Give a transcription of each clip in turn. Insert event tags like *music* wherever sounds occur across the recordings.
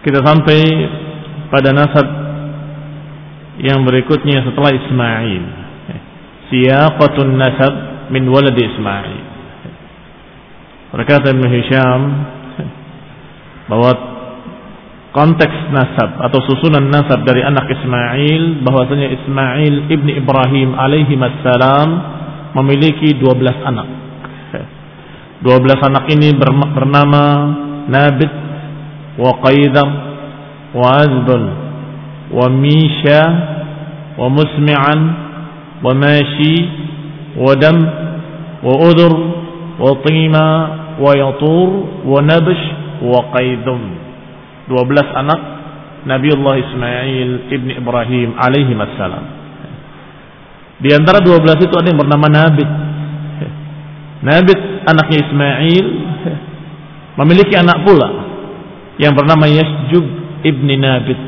Kita sampai pada nasab yang berikutnya setelah Ismail. Siyaqatun nasab min walad Ismail. Berkata Ibn Hisham bahwa konteks nasab atau susunan nasab dari anak Ismail bahwasanya Ismail ibni Ibrahim alaihi salam memiliki 12 anak. 12 anak ini bernama Nabit وقيدر وأذبل وميشا ومسمعا وماشي ودم وأذر وطيما ويطور ونبش وقيدم dua belas anak Nabiullah Ismail ibni Ibrahim alaihi wassalam. Di antara dua belas itu ada yang bernama Nabit. Nabit anaknya Ismail memiliki anak pula yang bernama Yasjub ibni Nabit.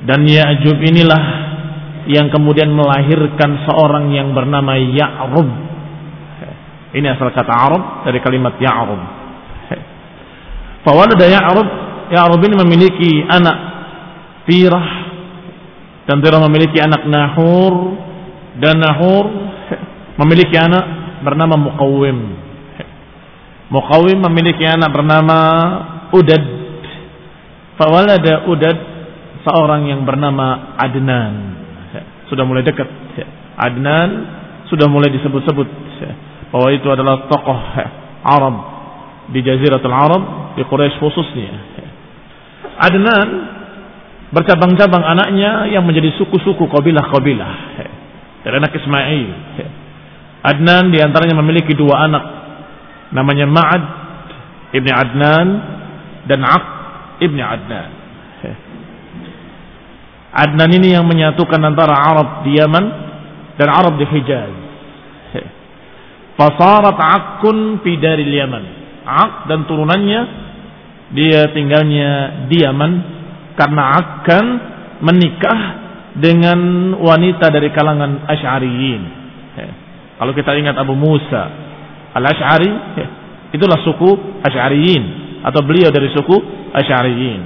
Dan Ya'jub inilah yang kemudian melahirkan seorang yang bernama Ya'rub. Ini asal kata Arab dari kalimat Ya'rub. Fawalada Ya'rub, Ya'rub ini memiliki anak Tirah dan Tirah memiliki anak Nahur dan Nahur memiliki anak bernama Muqawwim. Muqawim memiliki anak bernama Udad. Fawalada Udad seorang yang bernama Adnan. Sudah mulai dekat. Adnan sudah mulai disebut-sebut bahwa itu adalah tokoh Arab di Jaziratul Arab di Quraisy khususnya. Adnan bercabang-cabang anaknya yang menjadi suku-suku kabilah-kabilah dari anak Ismail. Adnan di antaranya memiliki dua anak namanya Ma'ad ibni Adnan dan Aq ibni Adnan. Adnan ini yang menyatukan antara Arab di Yaman dan Arab di Hijaz. Fasarat Akkun fi daril Yaman. Ak dan turunannya dia tinggalnya di Yaman karena akan menikah dengan wanita dari kalangan Asy'ariyin. Kalau kita ingat Abu Musa Al-Ash'ari itulah suku Asy'ariyin atau beliau dari suku Asy'ariyin.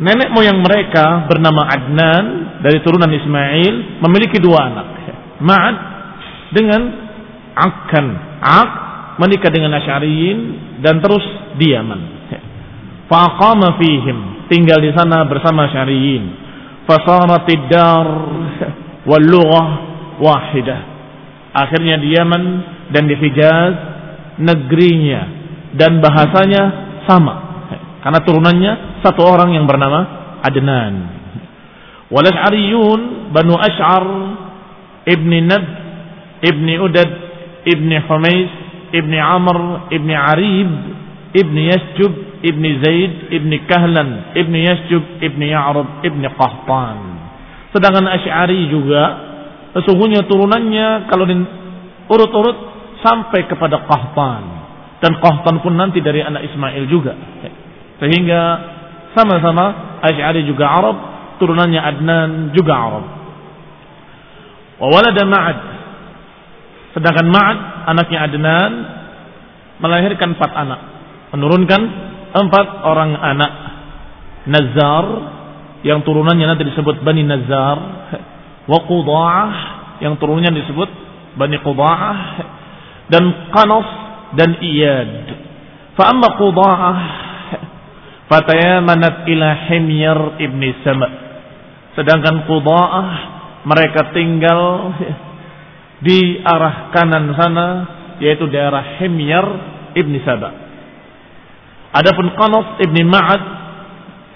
Nenek moyang mereka bernama Adnan dari turunan Ismail memiliki dua anak. Ma'ad dengan Akan. Ak menikah dengan Asy'ariyin dan terus di Yaman. Faqama fihim, tinggal di sana bersama Asy'ariyin. Fasaratid dar wal lughah wahidah. Akhirnya di Yaman dan di Hijaz negerinya dan bahasanya sama karena turunannya satu orang yang bernama Adnan. Wal Ash'ariyun Banu Ash'ar Ibni Nab Ibni Udad Ibni Humais Ibni Amr Ibni Arib Ibni Yasjub Ibni Zaid Ibni Kahlan Ibni Yasjub Ibni Ya'rab Ibni Qahtan sedangkan Ash'ari juga sesungguhnya turunannya kalau urut-urut sampai kepada Qahtan. Dan Qahtan pun nanti dari anak Ismail juga. Sehingga sama-sama Ash'ari juga Arab turunannya Adnan juga Arab. Wa walada Ma'ad. Sedangkan Ma'ad anaknya Adnan melahirkan empat anak. Menurunkan empat orang anak. Nazar yang turunannya nanti disebut Bani Nazar. Wa Quda'ah yang turunannya disebut Bani Quda'ah dan Qanas dan Iyad. Fa amma Quda'ah fatayamanat ila Himyar ibni Sama. Sedangkan Quda'ah mereka tinggal di arah kanan sana yaitu daerah Himyar ibni Saba Adapun Qanas ibni Ma'ad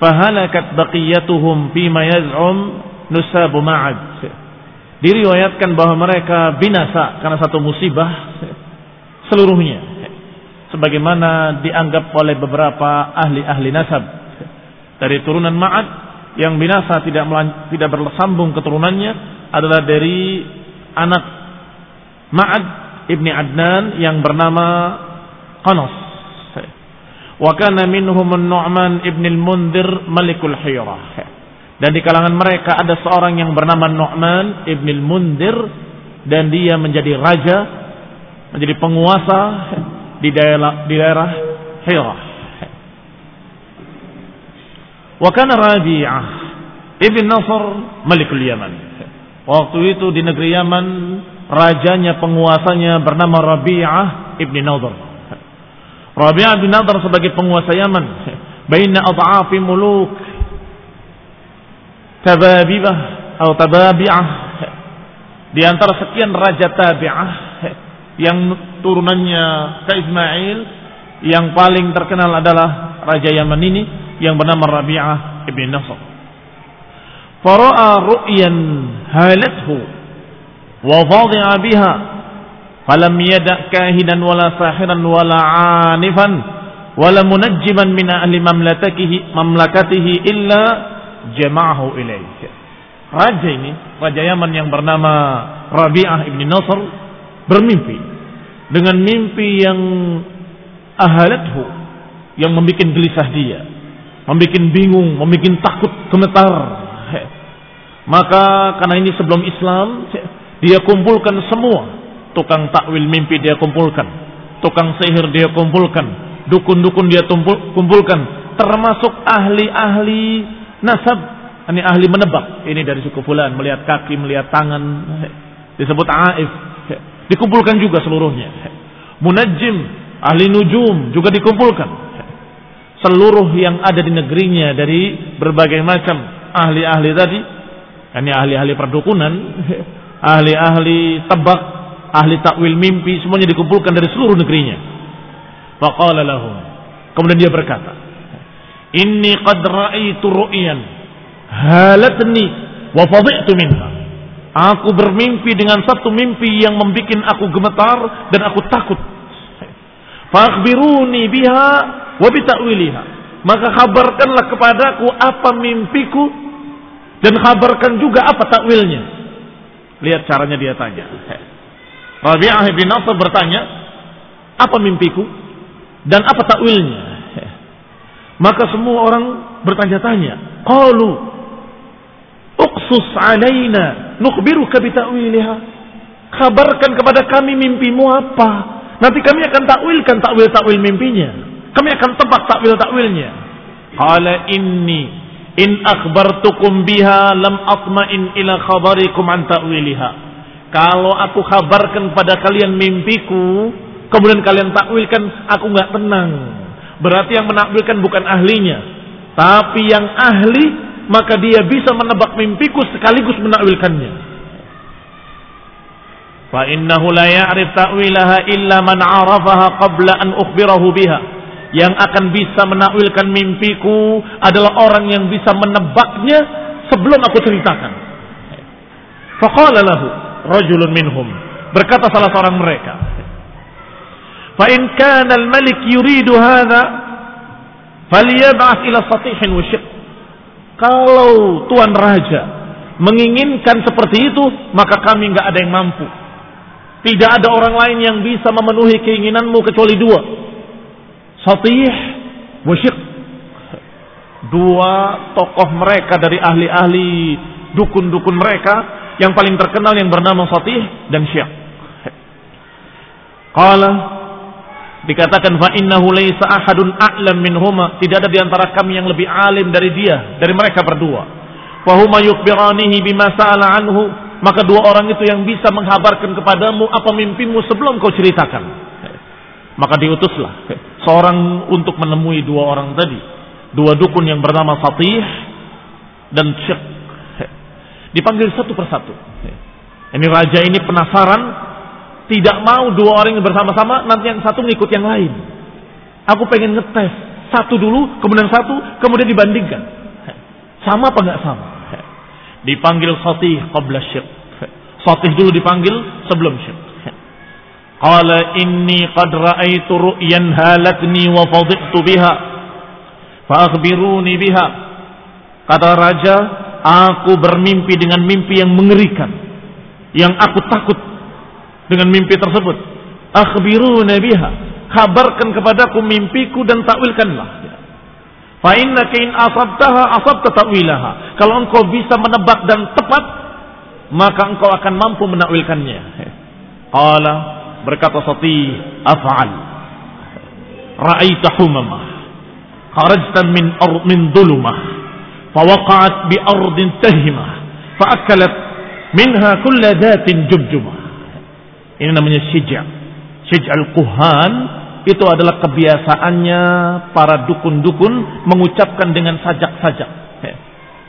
fahalakat baqiyatuhum fima yaz'um nusabu Ma'ad. Diriwayatkan bahwa mereka binasa karena satu musibah seluruhnya. Sebagaimana dianggap oleh beberapa ahli-ahli nasab dari turunan Ma'ad yang binasa tidak tidak bersambung keturunannya adalah dari anak Ma'ad ibni Adnan yang bernama Qanas Wa kana minhum Nu'man ibn al-Mundhir Malikul Hirah. Dan di kalangan mereka ada seorang yang bernama Nu'man ibn al-Mundhir dan dia menjadi raja, menjadi penguasa di daerah di daerah Hirah. Wa kana Rabi'ah ibn Nasr Malikul Yaman. Waktu itu di negeri Yaman rajanya penguasanya bernama Rabi'ah ibn Nadhr. Rabi'ah bin Nadar sebagai penguasa Yaman. Baina adha'afi muluk. Tababibah atau tababi'ah. Di antara sekian raja tabi'ah yang turunannya ke Ismail yang paling terkenal adalah raja Yaman ini yang bernama Rabi'ah ibn Nasr. Fara'a ru'yan halathu wa fadhi'a biha falam yada kahinan wala sahiran wala anifan wala munajjiman min ahli mamlakatihi mamlakatihi illa jama'ahu ilaih raja ini raja Yaman yang bernama Rabi'ah ibn Nasr bermimpi dengan mimpi yang ahalathu yang membuat gelisah dia membuat bingung membuat takut gemetar maka karena ini sebelum Islam dia kumpulkan semua Tukang takwil mimpi dia kumpulkan. Tukang sihir dia kumpulkan. Dukun-dukun dia tumpul, kumpulkan. Termasuk ahli-ahli nasab. Ini ahli menebak. Ini dari suku fulan. Melihat kaki, melihat tangan. Disebut aif. Dikumpulkan juga seluruhnya. Munajim, ahli nujum juga dikumpulkan. Seluruh yang ada di negerinya dari berbagai macam ahli-ahli tadi. Ini ahli-ahli perdukunan. *laughs* Ahli-ahli tebak ahli takwil mimpi semuanya dikumpulkan dari seluruh negerinya. Faqala lahum. Kemudian dia berkata, "Inni qad ra'aitu ru'yan halatni wa fadhi'tu minha." Aku bermimpi dengan satu mimpi yang membuat aku gemetar dan aku takut. Fakhbiruni biha wa bita'wiliha. Maka kabarkanlah kepadaku apa mimpiku dan kabarkan juga apa takwilnya. Lihat caranya dia tanya. Rabi'ah bin Nasr bertanya, apa mimpiku dan apa takwilnya? Maka semua orang bertanya-tanya. Qalu uqsus alaina nukhbiruka bita'wiliha. Kabarkan kepada kami mimpimu apa? Nanti kami akan takwilkan takwil-takwil mimpinya. Kami akan tebak takwil-takwilnya. Qala inni in akhbartukum biha lam atma'in ila khabarikum an ta'wiliha. Kalau aku kabarkan pada kalian mimpiku, kemudian kalian takwilkan, aku nggak tenang. Berarti yang menakwilkan bukan ahlinya, tapi yang ahli maka dia bisa menebak mimpiku sekaligus menakwilkannya. Fa innahu la ya'rif ta'wilaha illa man 'arafaha qabla an ukhbirahu biha. Yang akan bisa menakwilkan mimpiku adalah orang yang bisa menebaknya sebelum aku ceritakan. Faqala lahu rajulun minhum. Berkata salah seorang mereka. Fa in kana al-malik yuridu hadha falyab'ath ila satihin wa Kalau tuan raja menginginkan seperti itu, maka kami nggak ada yang mampu. Tidak ada orang lain yang bisa memenuhi keinginanmu kecuali dua. Satih wa Dua tokoh mereka dari ahli-ahli dukun-dukun mereka yang paling terkenal yang bernama Satih dan Syekh. Qala dikatakan fa innahu laisa ahadun a'lam minhuma. Tidak ada di antara kami yang lebih alim dari dia dari mereka berdua. Fa huma yukhbiranihi bima sa'ala anhu. Maka dua orang itu yang bisa menghabarkan kepadamu apa mimpimu sebelum kau ceritakan. Maka diutuslah seorang untuk menemui dua orang tadi. Dua dukun yang bernama Fatih dan Syekh. Dipanggil satu persatu. Ini raja ini penasaran tidak mau dua orang yang bersama-sama, nanti yang satu mengikut yang lain. Aku pengen ngetes. Satu dulu, kemudian satu, kemudian dibandingkan. Sama apa enggak sama? Dipanggil Sotih qabla syirk. Dulu dipanggil sebelum syirk. Qala inni qad ra'aitu ru'yan halatni wa fadhi'tu biha. Fa akhbiruni biha. Kata raja, aku bermimpi dengan mimpi yang mengerikan. Yang aku takut dengan mimpi tersebut. Akhbiruna biha. Kabarkan kepadaku mimpiku dan takwilkanlah. Fa innaka in asabtaha asabta ta'wilaha. Kalau engkau bisa menebak dan tepat, maka engkau akan mampu menakwilkannya. Qala berkata Sati, af'al. Ra'aita humamah. Kharajta min ar min dulumah. Fawaqa'at bi ardin tahimah. Fa'akalat minha kulla dhatin jumjumah. Ini namanya syija'. Syij' al-kuhan itu adalah kebiasaannya para dukun-dukun mengucapkan dengan sajak-sajak.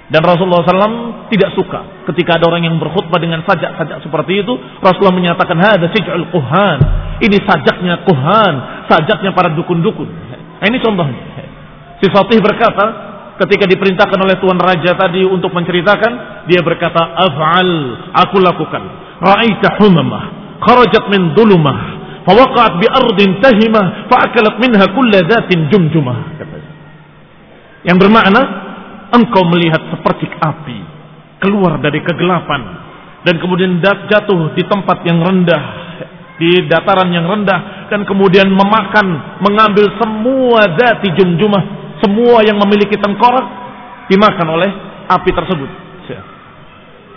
Dan Rasulullah SAW tidak suka ketika ada orang yang berkhutbah dengan sajak-sajak seperti itu. Rasulullah menyatakan, ada syij'ul kuhan. Ini sajaknya kuhan, sajaknya para dukun-dukun. Ini contohnya. Si Fatih berkata, ketika diperintahkan oleh Tuan Raja tadi untuk menceritakan, dia berkata, af'al, aku lakukan. Ra'aita humamah, min dulumah fawaqa'at bi ardin tahimah fa'akalat minha kulla dhatin jumjumah yang bermakna engkau melihat seperti api keluar dari kegelapan dan kemudian jatuh di tempat yang rendah di dataran yang rendah dan kemudian memakan mengambil semua dati jumjumah semua yang memiliki tengkorak dimakan oleh api tersebut.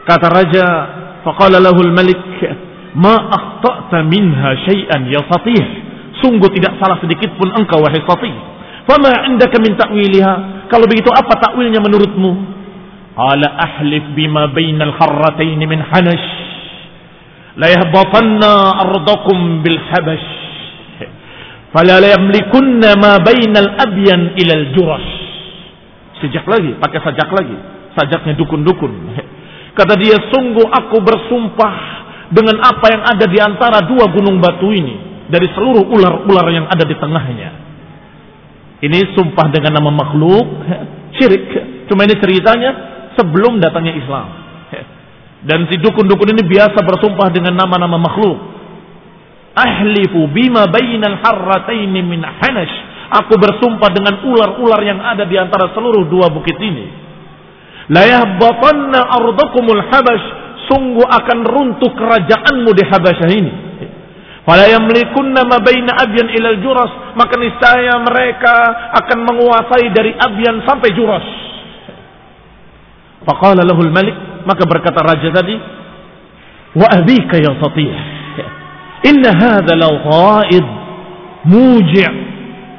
Kata raja faqala lahul malik ma akhta'ta minha syai'an ya fatih sungguh tidak salah sedikit pun engkau wahai fatih fama indaka min ta'wiliha? Kalau begitu apa takwilnya menurutmu? Qala ahlif bima bainal harratain min hanash. La yahbatanna ardakum bil habash. Fala la yamlikunna ma bainal abyan ila al jurash. Sejak lagi pakai sajak lagi. Sajaknya dukun-dukun. Kata dia sungguh aku bersumpah dengan apa yang ada di antara dua gunung batu ini dari seluruh ular-ular yang ada di tengahnya. Ini sumpah dengan nama makhluk, syirik. Cuma ini ceritanya sebelum datangnya Islam. Dan si dukun-dukun ini biasa bersumpah dengan nama-nama makhluk. Ahlifu bima bainal harrataini min hanash. Aku bersumpah dengan ular-ular yang ada di antara seluruh dua bukit ini. La yahbatanna ardakumul habash sungguh akan runtuh kerajaanmu di Habasyah ini. Fala yamlikunna ma baina abyan ilal juras, maka niscaya mereka akan menguasai dari abyan sampai juras. Faqala lahul malik, maka berkata raja tadi, wa abika ya satih. Inna hadha law ghaid muji'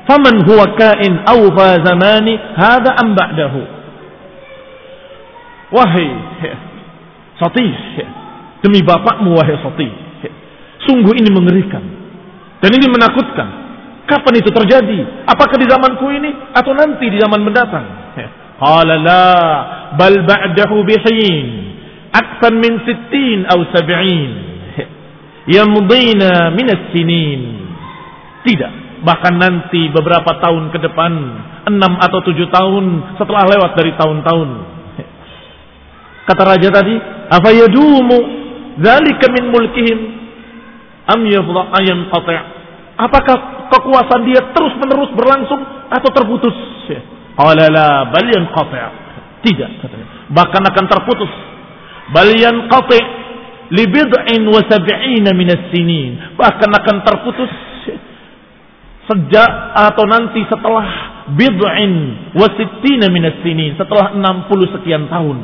faman huwa kain awfa zamani hadha am ba'dahu. Wahai Satih. Demi bapakmu wahai Satih. Sungguh ini mengerikan. Dan ini menakutkan. Kapan itu terjadi? Apakah di zamanku ini atau nanti di zaman mendatang? Qala la bal ba'dahu bihin akthar min sittin atau sab'in yamdina min as-sinin. Tidak, bahkan nanti beberapa tahun ke depan, enam atau tujuh tahun setelah lewat dari tahun-tahun Kata raja tadi, apa yadumu dzalika min mulkihim am yafdha ayan qati'? Apakah kekuasaan dia terus menerus berlangsung atau terputus? Qala la bal yanqati'. Tidak katanya. Bahkan akan terputus. Bal yanqati' li bid'in wa sab'ina min as-sinin. Bahkan akan terputus sejak atau nanti setelah bid'in wa sittina min as-sinin, setelah 60 sekian tahun.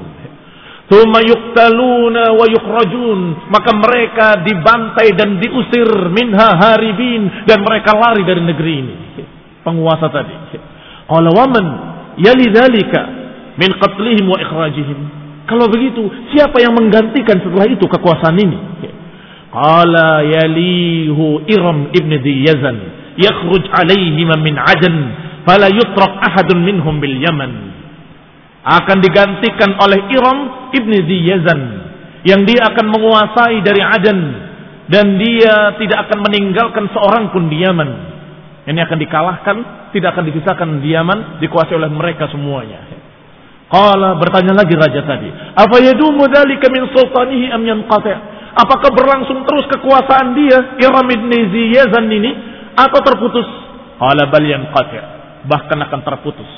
Thumma yuqtaluna wa yukhrajun. Maka mereka dibantai dan diusir minha haribin. Dan mereka lari dari negeri ini. Penguasa tadi. Qala waman yali dhalika min qatlihim wa ikhrajihim. Kalau begitu, siapa yang menggantikan setelah itu kekuasaan ini? Qala yalihu Iram ibn Diyazan. Yakhruj alaihim min ajan. Fala yutrak ahadun minhum bil Yaman akan digantikan oleh Iram ibni Ziyazan yang dia akan menguasai dari Aden dan dia tidak akan meninggalkan seorang pun di Yaman. Ini akan dikalahkan, tidak akan dipisahkan di Yaman, dikuasai oleh mereka semuanya. Qala bertanya lagi raja tadi, "Apa yadumu dzalika min sultanihi am yanqati'?" Apakah berlangsung terus kekuasaan dia Iram ibn Ziyazan ini atau terputus? Qala bal yanqati'. Bahkan akan terputus.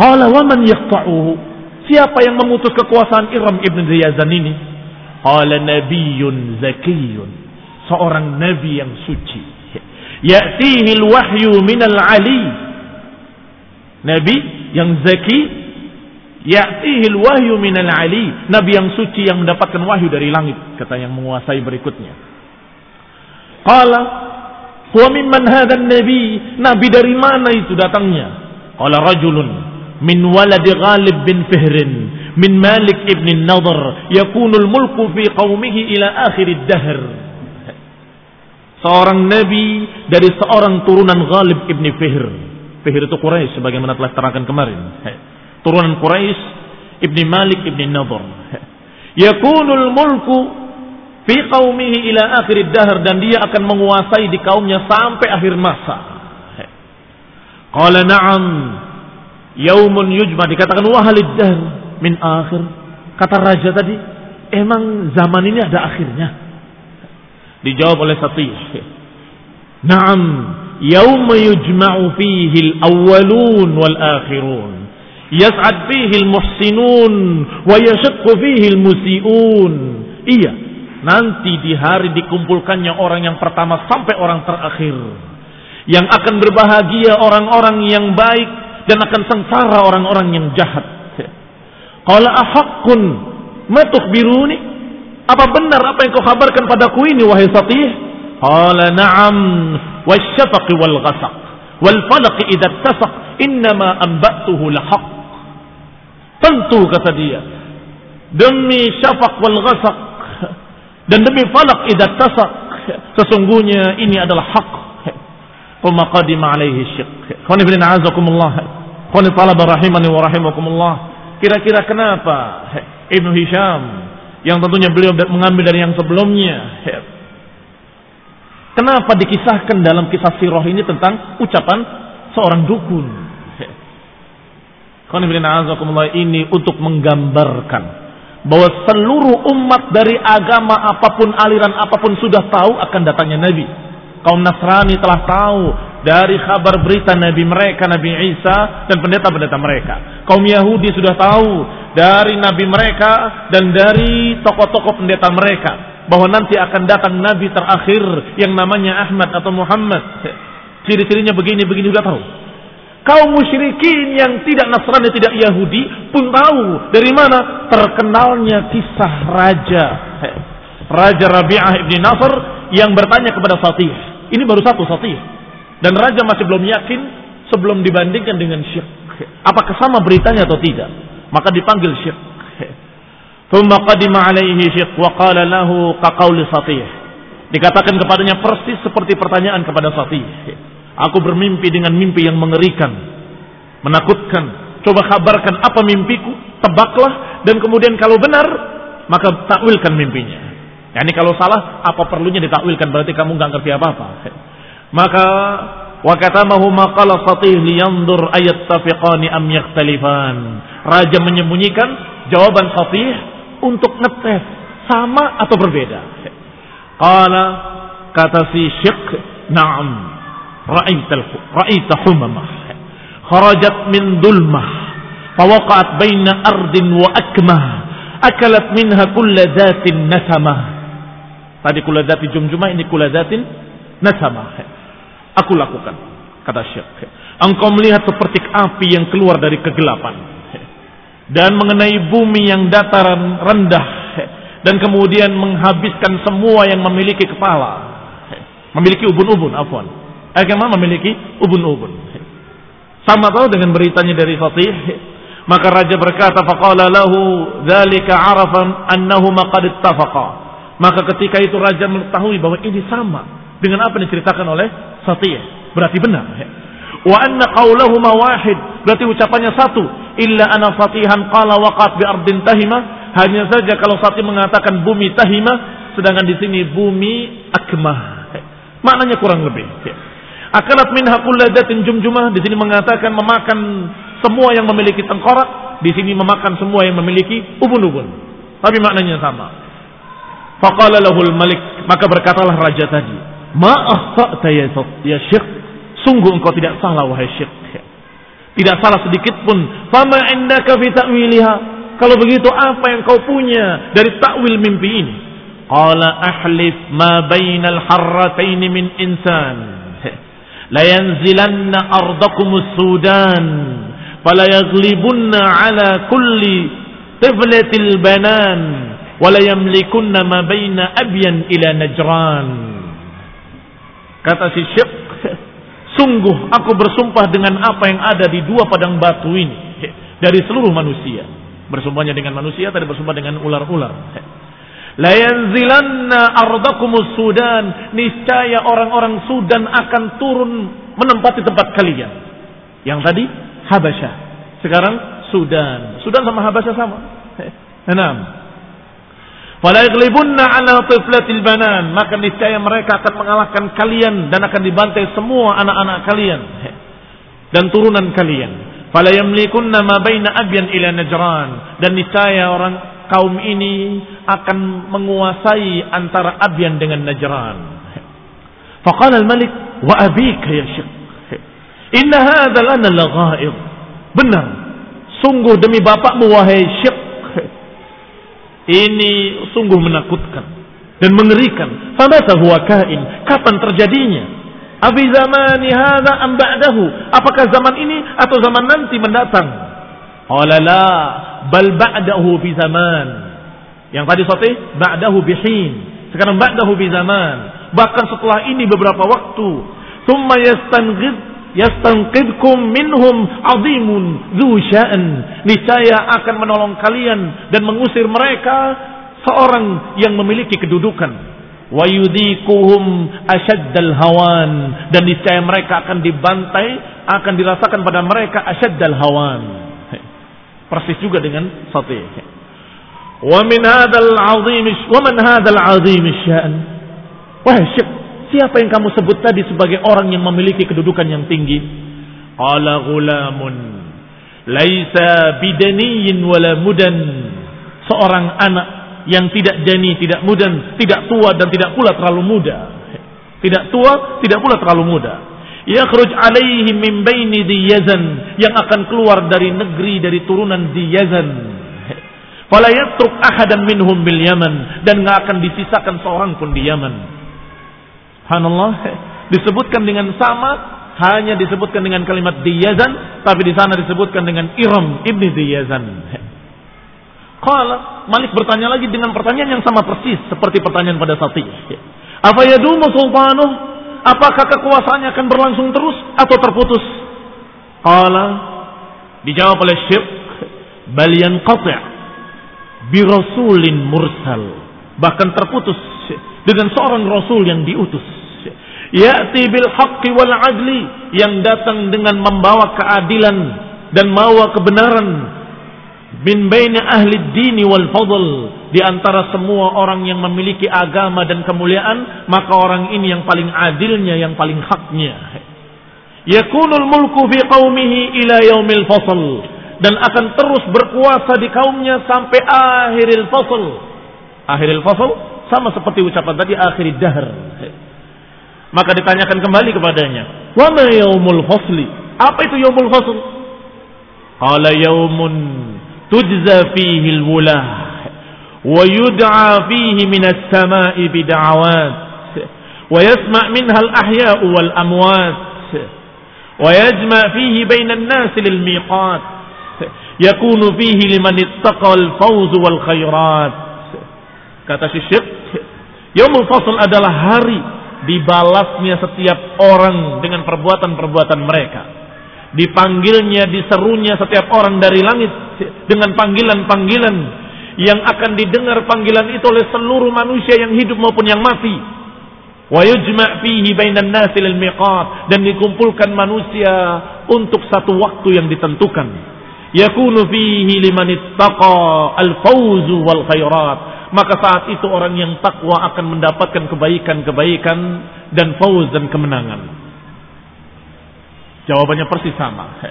Qala wa man yaqta'uhu? Siapa yang memutus kekuasaan Iram ibn Ziyazan ini? Qala nabiyyun zakiyun. Seorang nabi yang suci. Ya'tihi al-wahyu min al-ali. Nabi yang zaki Ya'tihi al-wahyu min al-ali. Nabi yang suci yang mendapatkan wahyu dari langit, kata yang menguasai berikutnya. Qala huwa mimman hadha nabi? Nabi dari mana itu datangnya? Qala rajulun min walad Ghalib bin Fihrin min Malik ibn Nadhr yakunul mulku fi qaumihi ila akhir dahr. Seorang nabi dari seorang turunan Ghalib ibn Fihr. Fihr itu Quraisy sebagaimana telah terangkan kemarin. Turunan Quraisy ibn Malik ibn Nadhr. Yakunul mulku fi qaumihi ila akhir dahr dan dia akan menguasai di kaumnya sampai akhir masa. Qala na'am Yaumun yujma dikatakan wahalid dahr min akhir. Kata raja tadi, emang zaman ini ada akhirnya? Dijawab oleh Satih. Naam, yauma yujma'u fihi al-awwalun wal akhirun. Yas'ad fihi al-muhsinun wa yashaqqu fihi al-musi'un. Iya, nanti di hari dikumpulkannya orang yang pertama sampai orang terakhir. Yang akan berbahagia orang-orang yang baik dan akan sengsara orang-orang yang jahat. Qala ahaqqun ma tukhbiruni? Apa benar apa yang kau kabarkan padaku ini wahai Satih? Qala na'am wasyafaq wal ghasaq wal falaq idza tasaq innama anba'tuhu lahaq. Tentu kata dia demi syafaq wal ghasaq dan demi falak idza tasaq sesungguhnya ini adalah hak Qumma qadima alaihi syirk. Khawani bin Kira-kira kenapa Ibnu Hisham yang tentunya beliau mengambil dari yang sebelumnya. Kenapa dikisahkan dalam kisah sirah ini tentang ucapan seorang dukun? Ini untuk menggambarkan bahwa seluruh umat dari agama apa pun aliran apa pun sudah tahu akan datangnya Nabi Kaum Nasrani telah tahu dari kabar berita Nabi mereka, Nabi Isa dan pendeta-pendeta mereka. Kaum Yahudi sudah tahu dari Nabi mereka dan dari tokoh-tokoh pendeta mereka bahwa nanti akan datang Nabi terakhir yang namanya Ahmad atau Muhammad. Ciri-cirinya begini-begini sudah tahu. Kaum musyrikin yang tidak Nasrani, tidak Yahudi pun tahu dari mana terkenalnya kisah raja. Raja Rabi'ah ibn Nasr yang bertanya kepada Fatih ini baru satu satih. Dan raja masih belum yakin sebelum dibandingkan dengan syirk. Apakah sama beritanya atau tidak? Maka dipanggil syirk. Thumma qadima alaihi syirk wa qala lahu kaqauli satih. Dikatakan kepadanya persis seperti pertanyaan kepada satih. Aku bermimpi dengan mimpi yang mengerikan. Menakutkan. Coba kabarkan apa mimpiku. Tebaklah. Dan kemudian kalau benar. Maka takwilkan mimpinya. Yani kalau salah, apa perlunya ditakwilkan? Berarti kamu nggak ngerti apa-apa. Maka wa katamahu maqala fatih liyandur ayat tafiqani am yakhtalifan. Raja menyembunyikan jawaban Fatih untuk ngetes sama atau berbeda. Qala kata si Syekh, "Na'am, ra'aital ra'aita humamah. Kharajat min dulmah, fawaqa'at baina ardin wa akmah. Akalat minha kulla dhatin nasamah." Tadi kula dhati jumjumah, ini kula dhatin nasamah. Aku lakukan, kata Syekh. Engkau melihat seperti api yang keluar dari kegelapan. Dan mengenai bumi yang dataran rendah dan kemudian menghabiskan semua yang memiliki kepala. Memiliki ubun-ubun afwan. Agama memiliki? Ubun-ubun. Sama tahu dengan beritanya dari Fatih. Maka raja berkata faqala lahu dzalika arafan annahu qad ittafaqa. Maka ketika itu raja mengetahui bahwa ini sama dengan apa yang diceritakan oleh Fatih berarti benar wa anna qaulahuma wahid berarti ucapannya satu. Illa ana fatihan qala waqat bi ardin tahima. Hanya saja kalau satu mengatakan bumi tahima sedangkan di sini bumi akmah. Maknanya kurang lebih akalat minha kulladatin jumjumah. Di sini mengatakan memakan semua yang memiliki tengkorak. Di sini memakan semua yang memiliki ubun-ubun. Tapi maknanya sama. Faqala lahul malik. Maka berkatalah raja tadi ma akhta'ta ya ya syekh Sungguh engkau tidak salah wahai syekh. Tidak salah sedikit pun. Fama indaka fi ta'wiliha. Kalau begitu apa yang kau punya dari takwil mimpi ini? Qala ahlif ma bainal harrataini min insan. La yanzilanna sudan fala yaglibunna ala kulli tiflatil banan wala yamlikunna ma baina abyan ila najran. Kata si Syekh Sungguh aku bersumpah dengan apa yang ada di dua padang batu ini dari seluruh manusia. Bersumpahnya dengan manusia tadi bersumpah dengan ular-ular. La yanzilanna ardakumus Sudan. Niscaya orang-orang Sudan akan turun menempati tempat kalian. Yang tadi Habasyah. Sekarang Sudan. Sudan sama Habasyah sama. Enam. Fala ala tiflatil banan, maka niscaya mereka akan mengalahkan kalian dan akan dibantai semua anak-anak kalian dan turunan kalian. Fala yamlikunna ma baina abyan ila najran dan niscaya orang kaum ini akan menguasai antara Abyan dengan Najran. Faqala al-malik wa abika ya syekh. Inna hadha lana laghaib. Benar. Sungguh demi bapakmu wahai syekh ini sungguh menakutkan dan mengerikan. Famata huwa kain? Kapan terjadinya? Abi zamani hadza am ba'dahu? Apakah zaman ini atau zaman nanti mendatang? Qala la, bal ba'dahu fi zaman. Yang tadi sahih ba'dahu bihin. Sekarang ba'dahu bi zaman. Bahkan setelah ini beberapa waktu. Thumma yastanghid yastanqidkum minhum azimun dzu sya'an. Niscaya akan menolong kalian dan mengusir mereka seorang yang memiliki kedudukan. Wa yudhikuhum asyaddal hawan. Dan niscaya mereka akan dibantai akan dirasakan pada mereka asyaddal hawan. Persis juga dengan satu wa min hadzal azim wa man hadzal azim sya'an syekh Siapa yang kamu sebut tadi sebagai orang yang memiliki kedudukan yang tinggi? Qala ghulamun laisa bidaniyin wala mudan. Seorang anak yang tidak jani, tidak mudan, tidak tua dan tidak pula terlalu muda. Tidak tua, tidak pula terlalu muda. Yakhruj alaihi min baini diyazan yang akan keluar dari negeri dari turunan diyazan. Fala yatruk ahadan minhum bil Yaman dan enggak akan disisakan seorang pun di Yaman. Subhanallah disebutkan dengan sama hanya disebutkan dengan kalimat diyazan tapi di sana disebutkan dengan Iram ibni diyazan. Qala Malik bertanya lagi dengan pertanyaan yang sama persis seperti pertanyaan pada saat itu. Apa yadumu sultanuh? Apakah kekuasaannya akan berlangsung terus atau terputus? Qala dijawab oleh Syekh bal yanqati' bi rasulin mursal bahkan terputus dengan seorang rasul yang diutus Ya'ti bil haqqi wal adli. Yang datang dengan membawa keadilan dan membawa kebenaran. Bin baini ahli dini wal fadl. Di antara semua orang yang memiliki agama dan kemuliaan maka orang ini yang paling adilnya yang paling haknya. Yakunul mulku fi qaumihi ila yaumil fasl. Dan akan terus berkuasa di kaumnya sampai akhiril fasl. Akhiril fasl sama seperti ucapan tadi akhir dahr. Maka ditanyakan kembali kepadanya, "Wa ma yaumul fasli?" Apa itu yaumul fasl? Qala yaumun tujza fihi al-wulah wa yud'a fihi min as-sama'i bid'awat wa yasma' minha al-ahya'u wal amwat wa yajma' fihi bayna an-nas lil-miqat yakunu fihi liman ittaqa al-fawz wal khairat kata Syekh Yaumul Fasl adalah hari dibalasnya setiap orang dengan perbuatan-perbuatan mereka. Dipanggilnya, diserunya setiap orang dari langit dengan panggilan-panggilan yang akan didengar panggilan itu oleh seluruh manusia yang hidup maupun yang mati. Wa fihi bainan nasi lil dan dikumpulkan manusia untuk satu waktu yang ditentukan. Yakunu fihi liman ittaqa al-fawzu wal khairat maka saat itu orang yang takwa akan mendapatkan kebaikan-kebaikan dan fauz dan kemenangan. Jawabannya persis sama.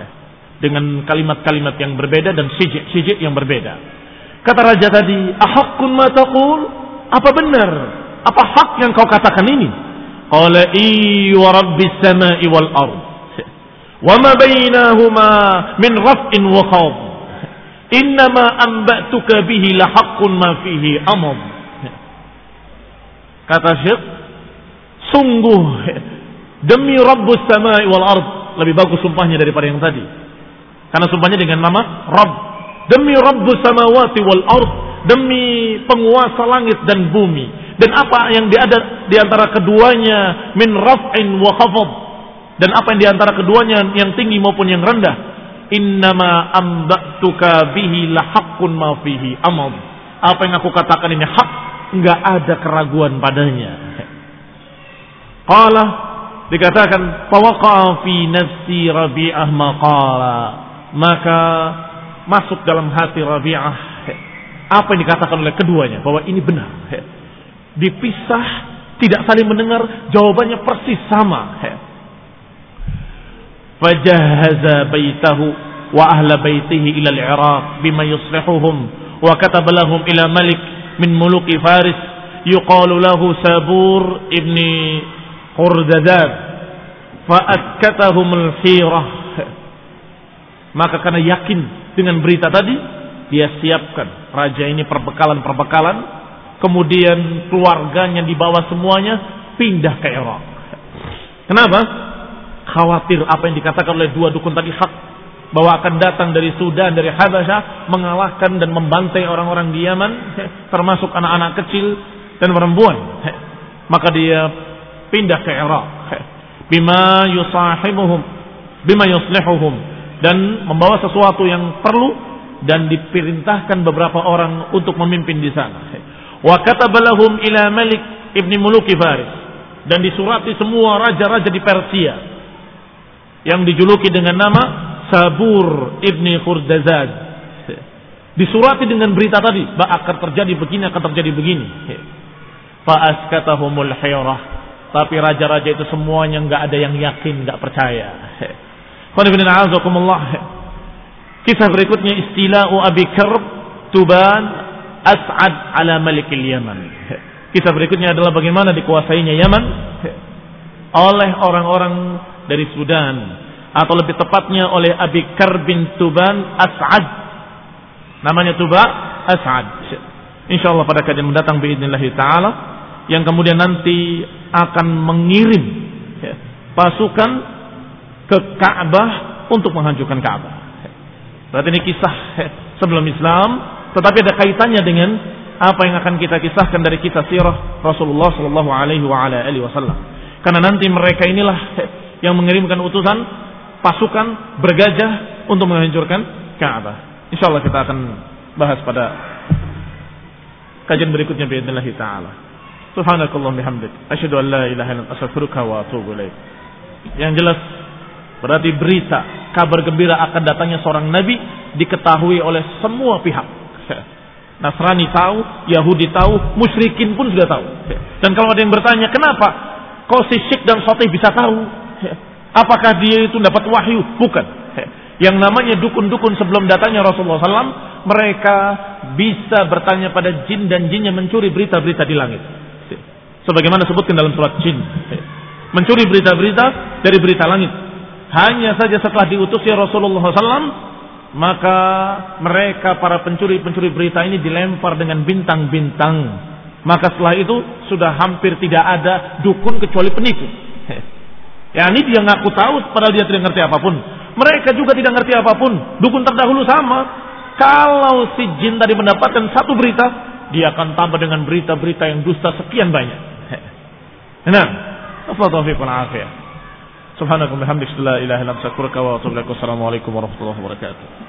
Dengan kalimat-kalimat yang berbeda dan sijik-sijik yang berbeda. Kata raja tadi, ahakun mataqul? Apa benar? Apa hak yang kau katakan ini? Qala i wa rabbis sama'i wal ard. Wa ma bainahuma min raf'in wa khawf. Innama ambatuka bihi lahaqqun ma fihi amam. Kata Syekh, sungguh demi Rabbus samai wal ard lebih bagus sumpahnya daripada yang tadi. Karena sumpahnya dengan nama Rabb. Demi Rabbus samawati wal ard, demi penguasa langit dan bumi. Dan apa yang ada di antara keduanya min raf'in wa khafad. Dan apa yang di antara keduanya yang tinggi maupun yang rendah innama ambatuka bihi lahaqqun ma fihi amad. Apa yang aku katakan ini hak, enggak ada keraguan padanya. Qala dikatakan fawaqa fi nafsi Rabi'ah maqala. Maka masuk dalam hati Rabi'ah apa yang dikatakan oleh keduanya bahwa ini benar. Dipisah, tidak saling mendengar, jawabannya persis sama. فجهز بيته وأهل بيته إلى العراق بما يصلحهم وكتب لهم إلى ملك من ملوك فارس يقال له سابور ابن قرددار فأكتهم الخيرة maka karena yakin dengan berita tadi dia siapkan. Raja ini perbekalan-perbekalan kemudian keluarganya dibawa semuanya pindah ke Irak. Kenapa? Khawatir apa yang dikatakan oleh dua dukun tadi hak bahwa akan datang dari Sudan dari Habasyah mengalahkan dan membantai orang-orang di Yaman termasuk anak-anak kecil dan perempuan maka dia pindah ke Irak bima yusahibuhum bima yuslihuhum. Dan membawa sesuatu yang perlu dan diperintahkan beberapa orang untuk memimpin di sana wa katabalahum ila Malik ibni Muluki Faris. Dan disurati semua raja-raja di Persia yang dijuluki dengan nama Sabur ibni Khurdazad. Disurati dengan berita tadi, akan terjadi begini, akan terjadi begini. Fa'askatahumul hayrah. Tapi raja-raja itu semuanya nggak ada yang yakin, nggak percaya. Kisah berikutnya istila'u Abi Karb Tuban As'ad ala Malikil Yaman. Kisah berikutnya adalah bagaimana dikuasainya Yaman oleh orang-orang dari Sudan atau lebih tepatnya oleh Abi Kar bin Tuban As'ad. Namanya Tuba As'ad. Insyaallah pada kajian mendatang biidznillah taala yang kemudian nanti akan mengirim ya, pasukan ke Ka'bah untuk menghancurkan Ka'bah. Berarti ini kisah ya, sebelum Islam, tetapi ada kaitannya dengan apa yang akan kita kisahkan dari kisah sirah Rasulullah Shallallahu Alaihi Wasallam. Karena nanti mereka inilah ya, yang mengirimkan utusan pasukan bergajah untuk menghancurkan Ka'bah. Insya Allah kita akan bahas pada kajian berikutnya biidznillah taala. Subhanakallah bihamdik. Asyhadu an la ilaha illa astaghfiruka wa atubu ilaik. Yang jelas berarti berita kabar gembira akan datangnya seorang nabi diketahui oleh semua pihak. *laughs* Nasrani tahu, Yahudi tahu, musyrikin pun sudah tahu. Dan kalau ada yang bertanya, kenapa kau si Syik dan Sotih bisa tahu? Apakah dia itu dapat wahyu? Bukan. *laughs* Yang namanya dukun-dukun sebelum datangnya Rasulullah SAW, mereka bisa bertanya pada jin dan jin yang mencuri berita-berita di langit. Sebagaimana sebutkan dalam surat jin. *laughs* Mencuri berita-berita dari berita langit. Hanya saja setelah diutusnya Rasulullah SAW, maka mereka para pencuri-pencuri berita ini dilempar dengan bintang-bintang. Maka setelah itu sudah hampir tidak ada dukun kecuali penipu. Ya ini dia ngaku tahu padahal dia tidak ngerti apa pun. Mereka juga tidak ngerti apa pun. Dukun terdahulu sama. Kalau si jin tadi mendapatkan satu berita, dia akan tambah dengan berita-berita yang dusta sekian banyak. *laughs* Nah, Subhanakum atubu ilaik. Wassalamualaikum warahmatullahi wabarakatuh.